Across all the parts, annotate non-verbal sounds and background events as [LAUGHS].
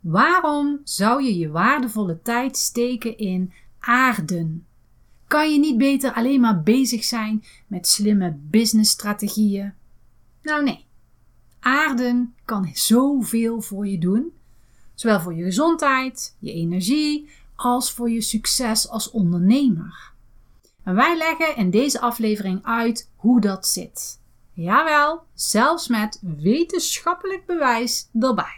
Waarom zou je je waardevolle tijd steken in aarden? Kan je niet beter alleen maar bezig zijn met slimme businessstrategieën? Nou nee. Aarden kan zoveel voor je doen, zowel voor je gezondheid, je energie, als voor je succes als ondernemer. En wij leggen in deze aflevering uit hoe dat zit. Jawel, zelfs met wetenschappelijk bewijs erbij.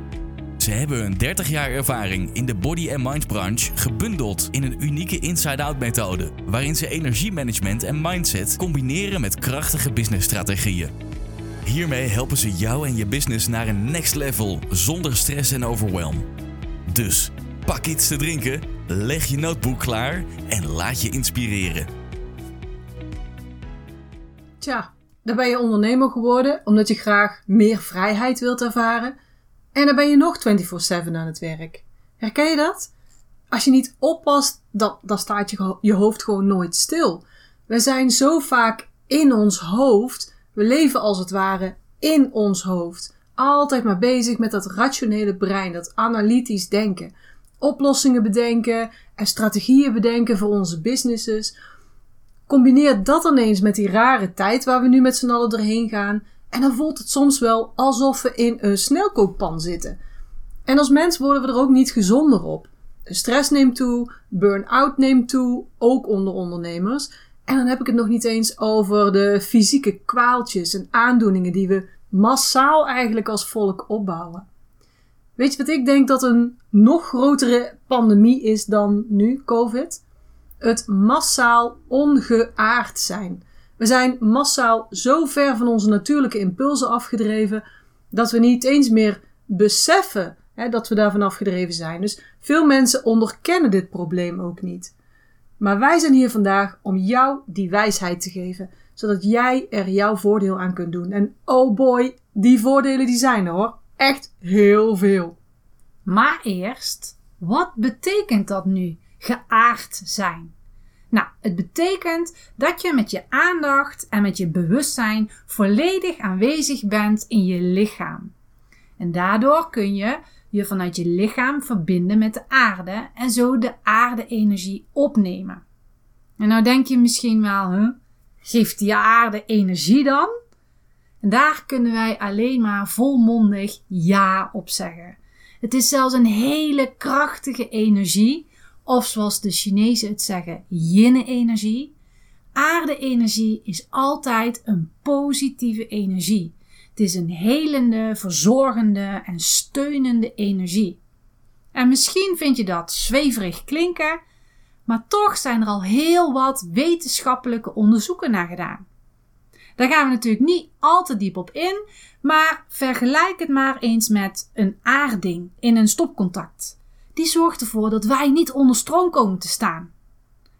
Ze hebben hun 30 jaar ervaring in de body and mind branche gebundeld in een unieke inside-out methode, waarin ze energiemanagement en mindset combineren met krachtige businessstrategieën. Hiermee helpen ze jou en je business naar een next level zonder stress en overwhelm. Dus pak iets te drinken, leg je notebook klaar en laat je inspireren. Tja, dan ben je ondernemer geworden omdat je graag meer vrijheid wilt ervaren. En dan ben je nog 24/7 aan het werk. Herken je dat? Als je niet oppast, dan, dan staat je, je hoofd gewoon nooit stil. We zijn zo vaak in ons hoofd. We leven als het ware in ons hoofd. Altijd maar bezig met dat rationele brein, dat analytisch denken. Oplossingen bedenken en strategieën bedenken voor onze businesses. Combineer dat ineens met die rare tijd waar we nu met z'n allen doorheen gaan. En dan voelt het soms wel alsof we in een snelkookpan zitten. En als mens worden we er ook niet gezonder op. Stress neemt toe, burn-out neemt toe, ook onder ondernemers. En dan heb ik het nog niet eens over de fysieke kwaaltjes en aandoeningen die we massaal eigenlijk als volk opbouwen. Weet je wat ik denk dat een nog grotere pandemie is dan nu, COVID? Het massaal ongeaard zijn. We zijn massaal zo ver van onze natuurlijke impulsen afgedreven dat we niet eens meer beseffen hè, dat we daarvan afgedreven zijn. Dus veel mensen onderkennen dit probleem ook niet. Maar wij zijn hier vandaag om jou die wijsheid te geven, zodat jij er jouw voordeel aan kunt doen. En oh boy, die voordelen die zijn er hoor. Echt heel veel. Maar eerst, wat betekent dat nu, geaard zijn? Nou, het betekent dat je met je aandacht en met je bewustzijn volledig aanwezig bent in je lichaam. En daardoor kun je je vanuit je lichaam verbinden met de aarde en zo de aarde-energie opnemen. En nou denk je misschien wel, geeft die aarde energie dan? En daar kunnen wij alleen maar volmondig ja op zeggen. Het is zelfs een hele krachtige energie of zoals de Chinezen het zeggen, yin-energie. Aarde-energie is altijd een positieve energie. Het is een helende, verzorgende en steunende energie. En misschien vind je dat zweverig klinken, maar toch zijn er al heel wat wetenschappelijke onderzoeken naar gedaan. Daar gaan we natuurlijk niet al te diep op in, maar vergelijk het maar eens met een aarding in een stopcontact die zorgt ervoor dat wij niet onder stroom komen te staan.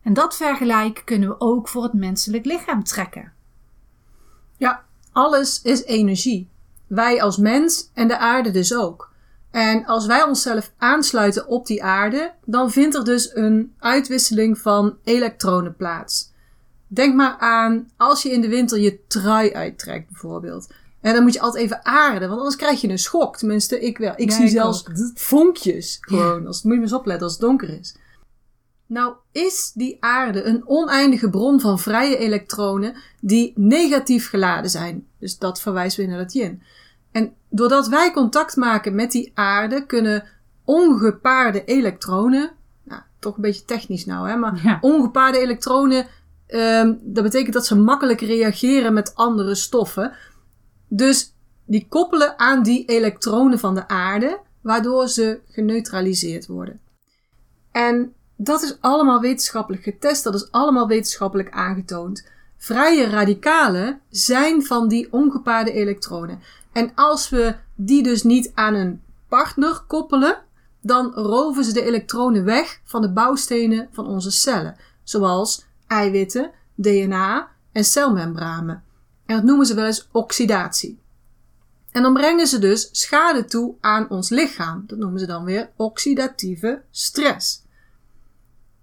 En dat vergelijk kunnen we ook voor het menselijk lichaam trekken. Ja, alles is energie. Wij als mens en de aarde dus ook. En als wij onszelf aansluiten op die aarde, dan vindt er dus een uitwisseling van elektronen plaats. Denk maar aan als je in de winter je trui uittrekt, bijvoorbeeld. En dan moet je altijd even aarden, want anders krijg je een schok. Tenminste, ik wel. Ik zie zelfs vonkjes gewoon. Als, moet je maar eens opletten als het donker is. Nou is die aarde een oneindige bron van vrije elektronen die negatief geladen zijn. Dus dat verwijst weer naar het yin. En doordat wij contact maken met die aarde, kunnen ongepaarde elektronen, nou, toch een beetje technisch nou, hè, maar ongepaarde elektronen, um, dat betekent dat ze makkelijk reageren met andere stoffen. Dus die koppelen aan die elektronen van de aarde, waardoor ze geneutraliseerd worden. En dat is allemaal wetenschappelijk getest, dat is allemaal wetenschappelijk aangetoond. Vrije radicalen zijn van die ongepaarde elektronen. En als we die dus niet aan een partner koppelen, dan roven ze de elektronen weg van de bouwstenen van onze cellen, zoals eiwitten, DNA en celmembranen. En dat noemen ze wel eens oxidatie. En dan brengen ze dus schade toe aan ons lichaam. Dat noemen ze dan weer oxidatieve stress.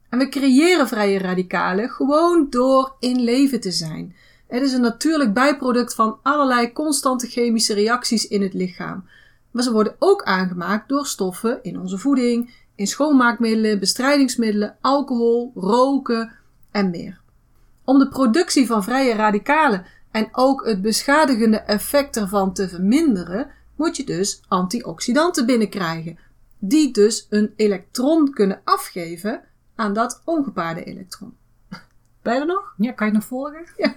En we creëren vrije radicalen gewoon door in leven te zijn. Het is een natuurlijk bijproduct van allerlei constante chemische reacties in het lichaam. Maar ze worden ook aangemaakt door stoffen in onze voeding, in schoonmaakmiddelen, bestrijdingsmiddelen, alcohol, roken en meer. Om de productie van vrije radicalen en ook het beschadigende effect ervan te verminderen, moet je dus antioxidanten binnenkrijgen, die dus een elektron kunnen afgeven aan dat ongepaarde elektron. Ben je er nog? Ja, kan je nog volgen? Ja.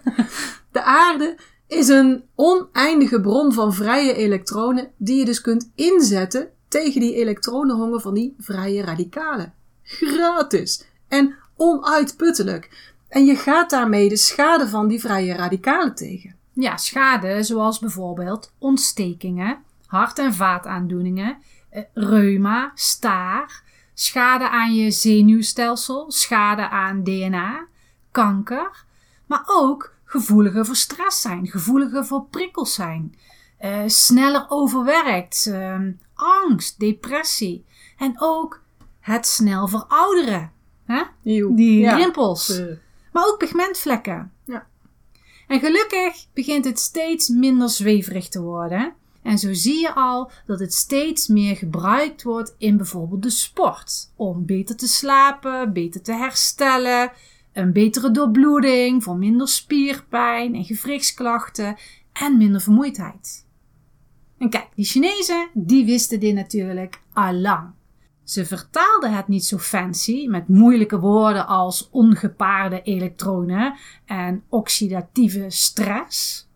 De aarde is een oneindige bron van vrije elektronen die je dus kunt inzetten tegen die elektronenhonger van die vrije radicalen. Gratis en onuitputtelijk. En je gaat daarmee de schade van die vrije radicalen tegen. Ja, schade zoals bijvoorbeeld ontstekingen, hart- en vaataandoeningen, eh, reuma, staar, schade aan je zenuwstelsel, schade aan DNA, kanker, maar ook gevoeliger voor stress zijn, gevoeliger voor prikkels zijn, uh, sneller overwerkt, uh, angst, depressie en ook het snel verouderen. Hè? Die Ja. rimpels, Eh, maar ook pigmentvlekken. Ja. En gelukkig begint het steeds minder zweverig te worden. En zo zie je al dat het steeds meer gebruikt wordt in bijvoorbeeld de sport. Om beter te slapen, beter te herstellen, een betere doorbloeding, voor minder spierpijn en gewrichtsklachten en minder vermoeidheid. En kijk, die Chinezen, die wisten dit natuurlijk al lang. Ze vertaalden het niet zo fancy met moeilijke woorden als ongepaarde elektronen en oxidatieve stress.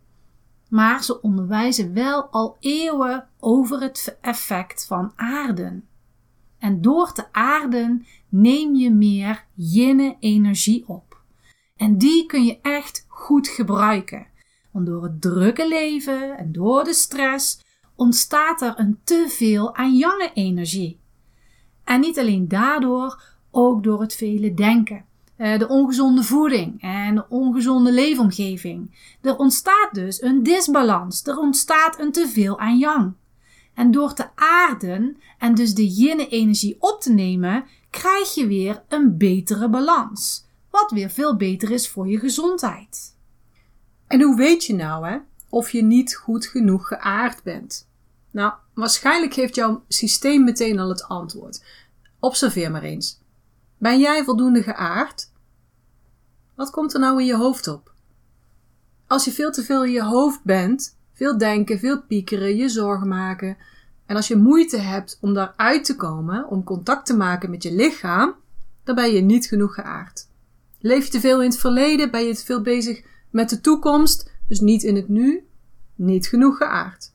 Maar ze onderwijzen wel al eeuwen over het effect van aarden. En door te aarden neem je meer yin-energie op. En die kun je echt goed gebruiken. Want door het drukke leven en door de stress ontstaat er een teveel aan yang-energie. En niet alleen daardoor, ook door het vele denken, eh, de ongezonde voeding en de ongezonde leefomgeving. Er ontstaat dus een disbalans, er ontstaat een teveel aan yang. En door te aarden en dus de yin-energie op te nemen, krijg je weer een betere balans. Wat weer veel beter is voor je gezondheid. En hoe weet je nou hè, of je niet goed genoeg geaard bent? Nou, waarschijnlijk geeft jouw systeem meteen al het antwoord. Observeer maar eens. Ben jij voldoende geaard? Wat komt er nou in je hoofd op? Als je veel te veel in je hoofd bent, veel denken, veel piekeren, je zorgen maken, en als je moeite hebt om daaruit te komen, om contact te maken met je lichaam, dan ben je niet genoeg geaard. Leef je te veel in het verleden, ben je te veel bezig met de toekomst, dus niet in het nu, niet genoeg geaard.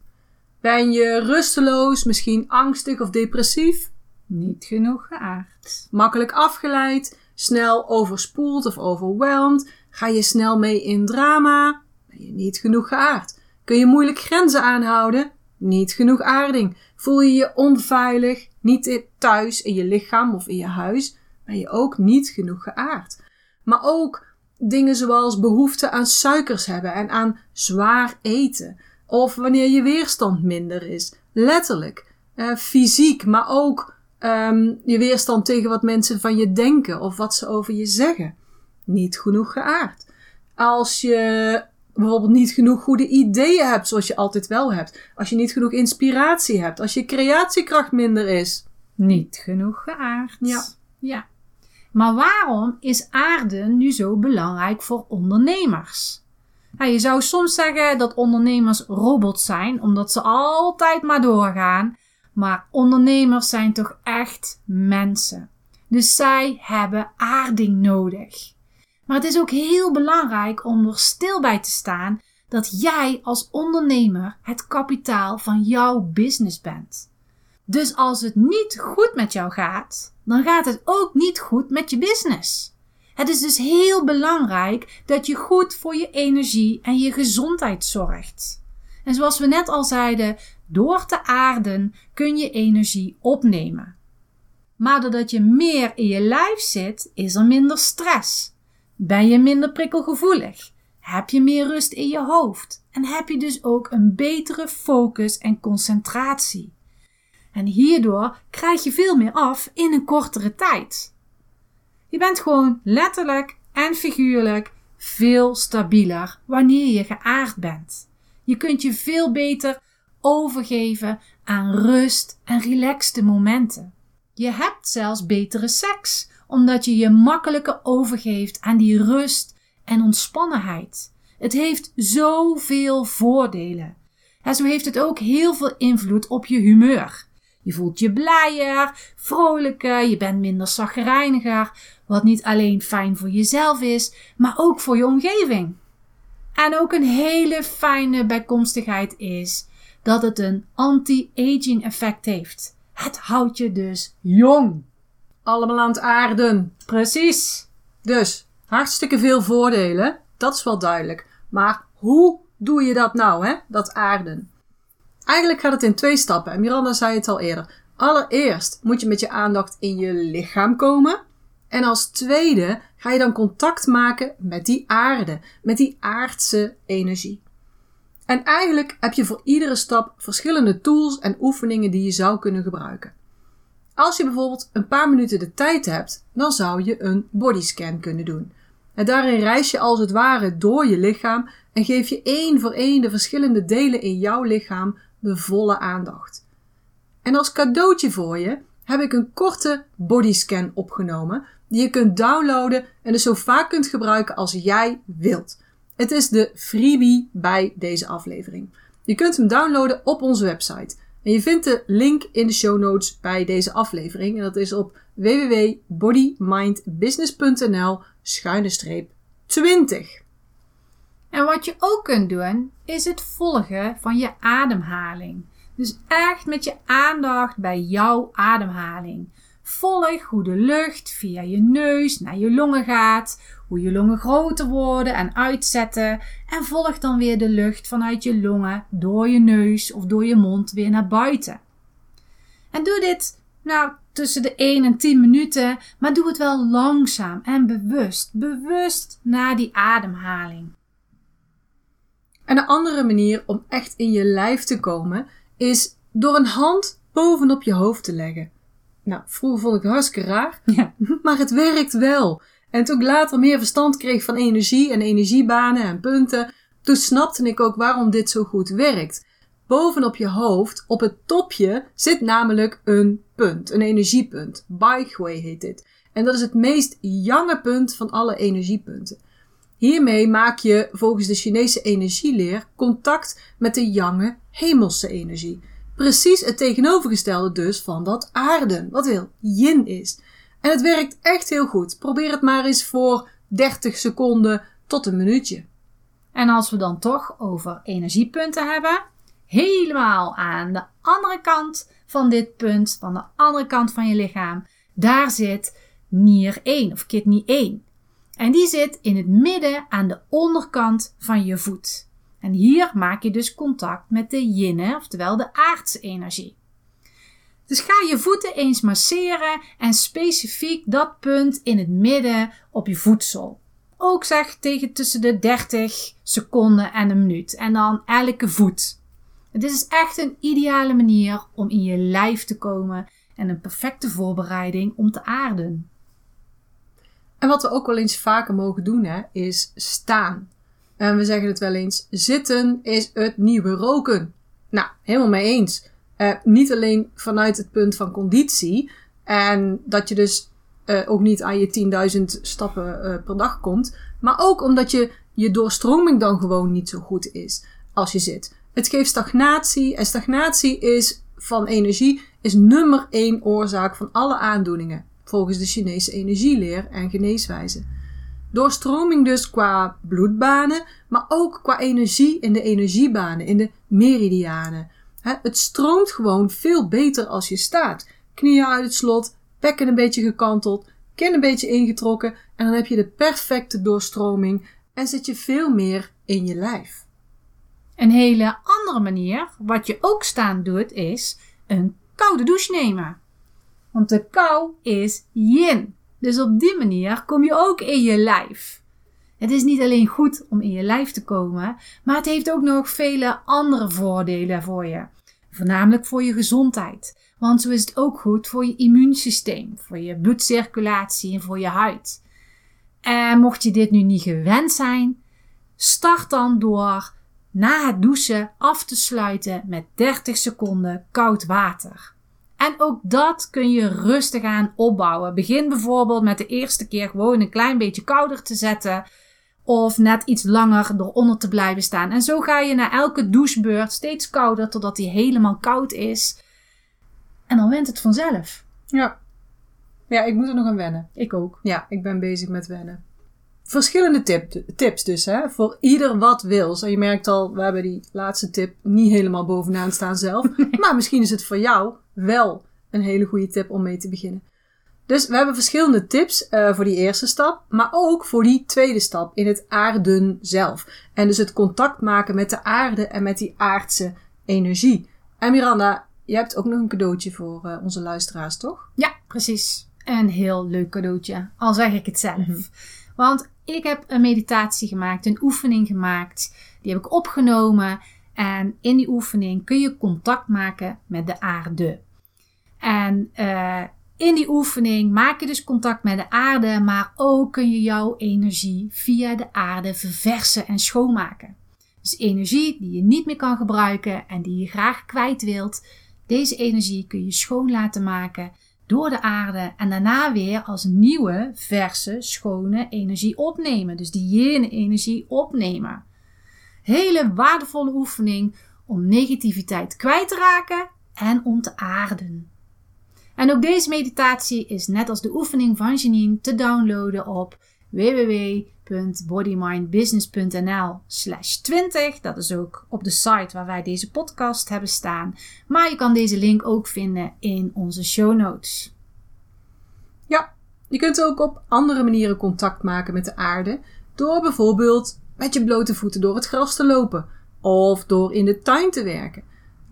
Ben je rusteloos, misschien angstig of depressief, Niet genoeg geaard. makkelijk afgeleid, snel overspoeld of overweldigd, ga je snel mee in drama, ben je niet genoeg geaard. Kun je moeilijk grenzen aanhouden, niet genoeg aarding. Voel je je onveilig, niet thuis in je lichaam of in je huis, ben je ook niet genoeg geaard. Maar ook dingen zoals behoefte aan suikers hebben en aan zwaar eten. Of wanneer je weerstand minder is. Letterlijk. eh, fysiek, maar ook ehm, je weerstand tegen wat mensen van je denken of wat ze over je zeggen. Niet genoeg geaard. Als je bijvoorbeeld niet genoeg goede ideeën hebt zoals je altijd wel hebt. Als je niet genoeg inspiratie hebt. Als je creatiekracht minder is. Niet genoeg geaard. Ja. ja. Maar waarom is aarde nu zo belangrijk voor ondernemers? Je zou soms zeggen dat ondernemers robots zijn, omdat ze altijd maar doorgaan. Maar ondernemers zijn toch echt mensen. Dus zij hebben aarding nodig. Maar het is ook heel belangrijk om er stil bij te staan dat jij als ondernemer het kapitaal van jouw business bent. Dus als het niet goed met jou gaat, dan gaat het ook niet goed met je business. Het is dus heel belangrijk dat je goed voor je energie en je gezondheid zorgt. En zoals we net al zeiden, door te aarden kun je energie opnemen. Maar doordat je meer in je lijf zit, is er minder stress. Ben je minder prikkelgevoelig? Heb je meer rust in je hoofd? En heb je dus ook een betere focus en concentratie? En hierdoor krijg je veel meer af in een kortere tijd. Je bent gewoon letterlijk en figuurlijk veel stabieler wanneer je geaard bent. Je kunt je veel beter overgeven aan rust en relaxte momenten. Je hebt zelfs betere seks, omdat je je makkelijker overgeeft aan die rust en ontspannenheid. Het heeft zoveel voordelen. En zo heeft het ook heel veel invloed op je humeur. Je voelt je blijer, vrolijker, je bent minder zagrijniger, wat niet alleen fijn voor jezelf is, maar ook voor je omgeving. En ook een hele fijne bijkomstigheid is dat het een anti-aging effect heeft. Het houdt je dus jong. Allemaal aan het aarden. Precies. Dus, hartstikke veel voordelen. Dat is wel duidelijk. Maar hoe doe je dat nou, hè? Dat aarden. Eigenlijk gaat het in twee stappen. En Miranda zei het al eerder. Allereerst moet je met je aandacht in je lichaam komen. En als tweede ga je dan contact maken met die aarde, met die aardse energie. En eigenlijk heb je voor iedere stap verschillende tools en oefeningen die je zou kunnen gebruiken. Als je bijvoorbeeld een paar minuten de tijd hebt, dan zou je een bodyscan kunnen doen. En daarin reis je als het ware door je lichaam en geef je één voor één de verschillende delen in jouw lichaam de volle aandacht. En als cadeautje voor je heb ik een korte bodyscan opgenomen die je kunt downloaden en dus zo vaak kunt gebruiken als jij wilt. Het is de freebie bij deze aflevering. Je kunt hem downloaden op onze website. En je vindt de link in de show notes bij deze aflevering. En dat is op www.bodymindbusiness.nl schuine streep 20. En wat je ook kunt doen, is het volgen van je ademhaling. Dus echt met je aandacht bij jouw ademhaling. Volg hoe de lucht via je neus naar je longen gaat, hoe je longen groter worden en uitzetten. En volg dan weer de lucht vanuit je longen door je neus of door je mond weer naar buiten. En doe dit nou tussen de 1 en 10 minuten, maar doe het wel langzaam en bewust. Bewust naar die ademhaling. En een andere manier om echt in je lijf te komen is door een hand bovenop je hoofd te leggen. Nou, vroeger vond ik het hartstikke raar, Ja. [LAUGHS] maar het werkt wel. En toen ik later meer verstand kreeg van energie en energiebanen en punten, toen snapte ik ook waarom dit zo goed werkt. Bovenop je hoofd, op het topje, zit namelijk een punt, een energiepunt. Baikway heet dit. En dat is het meest jange punt van alle energiepunten. Hiermee maak je volgens de Chinese energieleer contact met de jange hemelse energie. Precies het tegenovergestelde dus van dat aarden, wat heel yin is. En het werkt echt heel goed. Probeer het maar eens voor 30 seconden tot een minuutje. En als we dan toch over energiepunten hebben, helemaal aan de andere kant van dit punt, van de andere kant van je lichaam, daar zit nier 1 of kidney 1. En die zit in het midden aan de onderkant van je voet. En hier maak je dus contact met de yin, oftewel de aardse energie. Dus ga je voeten eens masseren en specifiek dat punt in het midden op je voedsel. Ook zeg tegen tussen de 30 seconden en een minuut. En dan elke voet. Het is echt een ideale manier om in je lijf te komen en een perfecte voorbereiding om te aarden. En wat we ook wel eens vaker mogen doen, hè, is staan. En we zeggen het wel eens: zitten is het nieuwe roken. Nou, helemaal mee eens. Eh, niet alleen vanuit het punt van conditie. En dat je dus eh, ook niet aan je 10.000 stappen eh, per dag komt. Maar ook omdat je, je doorstroming dan gewoon niet zo goed is als je zit. Het geeft stagnatie. En stagnatie is van energie is nummer één oorzaak van alle aandoeningen. Volgens de Chinese energieleer en geneeswijze. Doorstroming dus qua bloedbanen, maar ook qua energie in de energiebanen, in de meridianen. Het stroomt gewoon veel beter als je staat. Knieën uit het slot, bekken een beetje gekanteld, kin een beetje ingetrokken en dan heb je de perfecte doorstroming en zit je veel meer in je lijf. Een hele andere manier, wat je ook staan doet, is een koude douche nemen. Want de kou is yin. Dus op die manier kom je ook in je lijf. Het is niet alleen goed om in je lijf te komen, maar het heeft ook nog vele andere voordelen voor je. Voornamelijk voor je gezondheid. Want zo is het ook goed voor je immuunsysteem, voor je bloedcirculatie en voor je huid. En mocht je dit nu niet gewend zijn, start dan door na het douchen af te sluiten met 30 seconden koud water. En ook dat kun je rustig aan opbouwen. Begin bijvoorbeeld met de eerste keer gewoon een klein beetje kouder te zetten. Of net iets langer eronder te blijven staan. En zo ga je na elke douchebeurt steeds kouder totdat die helemaal koud is. En dan went het vanzelf. Ja. Ja, ik moet er nog aan wennen. Ik ook. Ja, ik ben bezig met wennen. Verschillende tip, tips dus, hè. Voor ieder wat wil. Zo, je merkt al, we hebben die laatste tip niet helemaal bovenaan staan zelf. [LAUGHS] Maar misschien is het voor jou wel een hele goede tip om mee te beginnen. Dus we hebben verschillende tips uh, voor die eerste stap, maar ook voor die tweede stap in het aarden zelf. En dus het contact maken met de aarde en met die aardse energie. En Miranda, je hebt ook nog een cadeautje voor uh, onze luisteraars, toch? Ja, precies. Een heel leuk cadeautje, al zeg ik het zelf. Mm -hmm. Want ik heb een meditatie gemaakt, een oefening gemaakt. Die heb ik opgenomen. En in die oefening kun je contact maken met de aarde. En uh, in die oefening maak je dus contact met de aarde, maar ook kun je jouw energie via de aarde verversen en schoonmaken. Dus energie die je niet meer kan gebruiken en die je graag kwijt wilt, deze energie kun je schoon laten maken door de aarde en daarna weer als nieuwe, verse, schone energie opnemen. Dus die yin-energie opnemen. Hele waardevolle oefening om negativiteit kwijt te raken en om te aarden. En ook deze meditatie is net als de oefening van Janine te downloaden op www.bodymindbusiness.nl slash 20. Dat is ook op de site waar wij deze podcast hebben staan. Maar je kan deze link ook vinden in onze show notes. Ja, je kunt ook op andere manieren contact maken met de aarde. Door bijvoorbeeld met je blote voeten door het gras te lopen. Of door in de tuin te werken.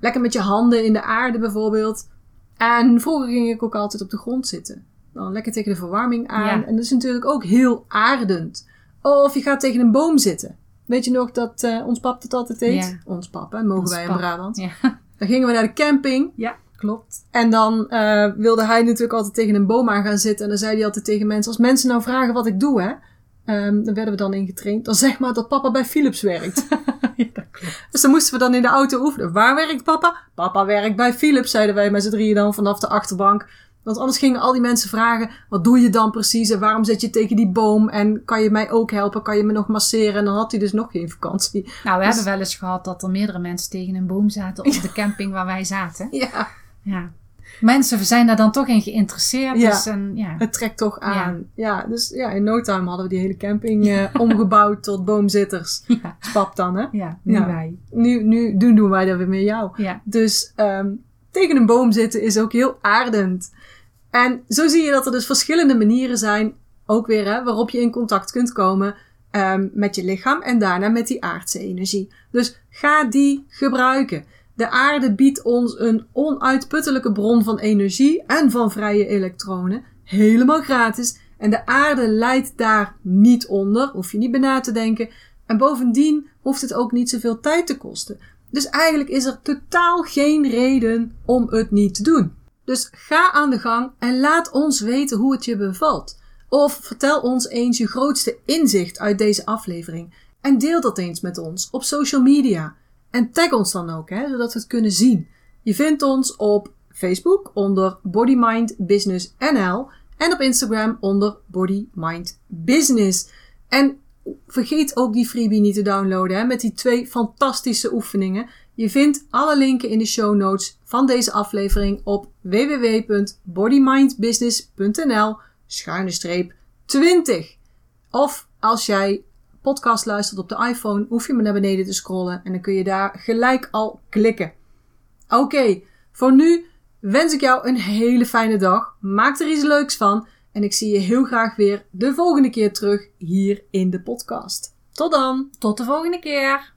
Lekker met je handen in de aarde bijvoorbeeld. En vroeger ging ik ook altijd op de grond zitten. Dan lekker tegen de verwarming aan. Ja. En dat is natuurlijk ook heel aardend. Of je gaat tegen een boom zitten. Weet je nog dat eh, ons pap het altijd deed? Ja. Ons pap, hè, mogen Ons wij in pap. Brabant. Ja, [LAUGHS] Dan gingen we naar de camping. ja klopt. En dan eh, wilde hij natuurlijk altijd tegen een boom aan gaan zitten. En dan zei hij altijd tegen mensen: Als mensen nou vragen wat ik doe, hè, ehm, dan werden we dan ingetraind. Dan zeg maar dat papa bij Philips werkt. [LAUGHS] ja, dat klopt. dus dan moesten we dan in de auto oefenen. Waar werkt papa? Papa werkt bij Philips, zeiden wij met z'n drieën dan vanaf de achterbank. Want anders gingen al die mensen vragen: wat doe je dan precies? En waarom zit je tegen die boom? En kan je mij ook helpen? Kan je me nog masseren? En dan had hij dus nog geen vakantie. Nou, we Dus- hebben wel eens gehad dat er meerdere mensen tegen een boom zaten op [LAUGHS] de camping waar wij zaten. Ja, Ja. Mensen zijn daar dan toch in geïnteresseerd. Ja. Dus ja. het trekt toch aan. Ja, dus ja, in no time hadden we die hele camping eh, [LAUGHS] omgebouwd tot boomzitters. Ja. Spap dan, hè? Ja, nu wij. Nu, nu doen doen wij dat weer met jou. Ja. Dus ehm, tegen een boom zitten is ook heel aardend. En zo zie je dat er dus verschillende manieren zijn, ook weer hè, waarop je in contact kunt komen ehm, met je lichaam en daarna met die aardse energie. Dus ga die gebruiken. De aarde biedt ons een onuitputtelijke bron van energie en van vrije elektronen, helemaal gratis. En de aarde leidt daar niet onder, hoef je niet bij na te denken. En bovendien hoeft het ook niet zoveel tijd te kosten. Dus eigenlijk is er totaal geen reden om het niet te doen. Dus ga aan de gang en laat ons weten hoe het je bevalt. Of vertel ons eens je grootste inzicht uit deze aflevering. En deel dat eens met ons op social media. En tag ons dan ook, hè, zodat we het kunnen zien. Je vindt ons op Facebook onder Body Mind Business NL en op Instagram onder Body Mind Business. En vergeet ook die freebie niet te downloaden hè, met die twee fantastische oefeningen. Je vindt alle linken in de show notes van deze aflevering op www.bodymindbusiness.nl schuine streep 20. Of als jij podcast luistert op de iPhone, hoef je maar naar beneden te scrollen en dan kun je daar gelijk al klikken. Oké, voor nu wens ik jou een hele fijne dag. Maak er iets leuks van. En ik zie je heel graag weer de volgende keer terug hier in de podcast. Tot dan! Tot de volgende keer.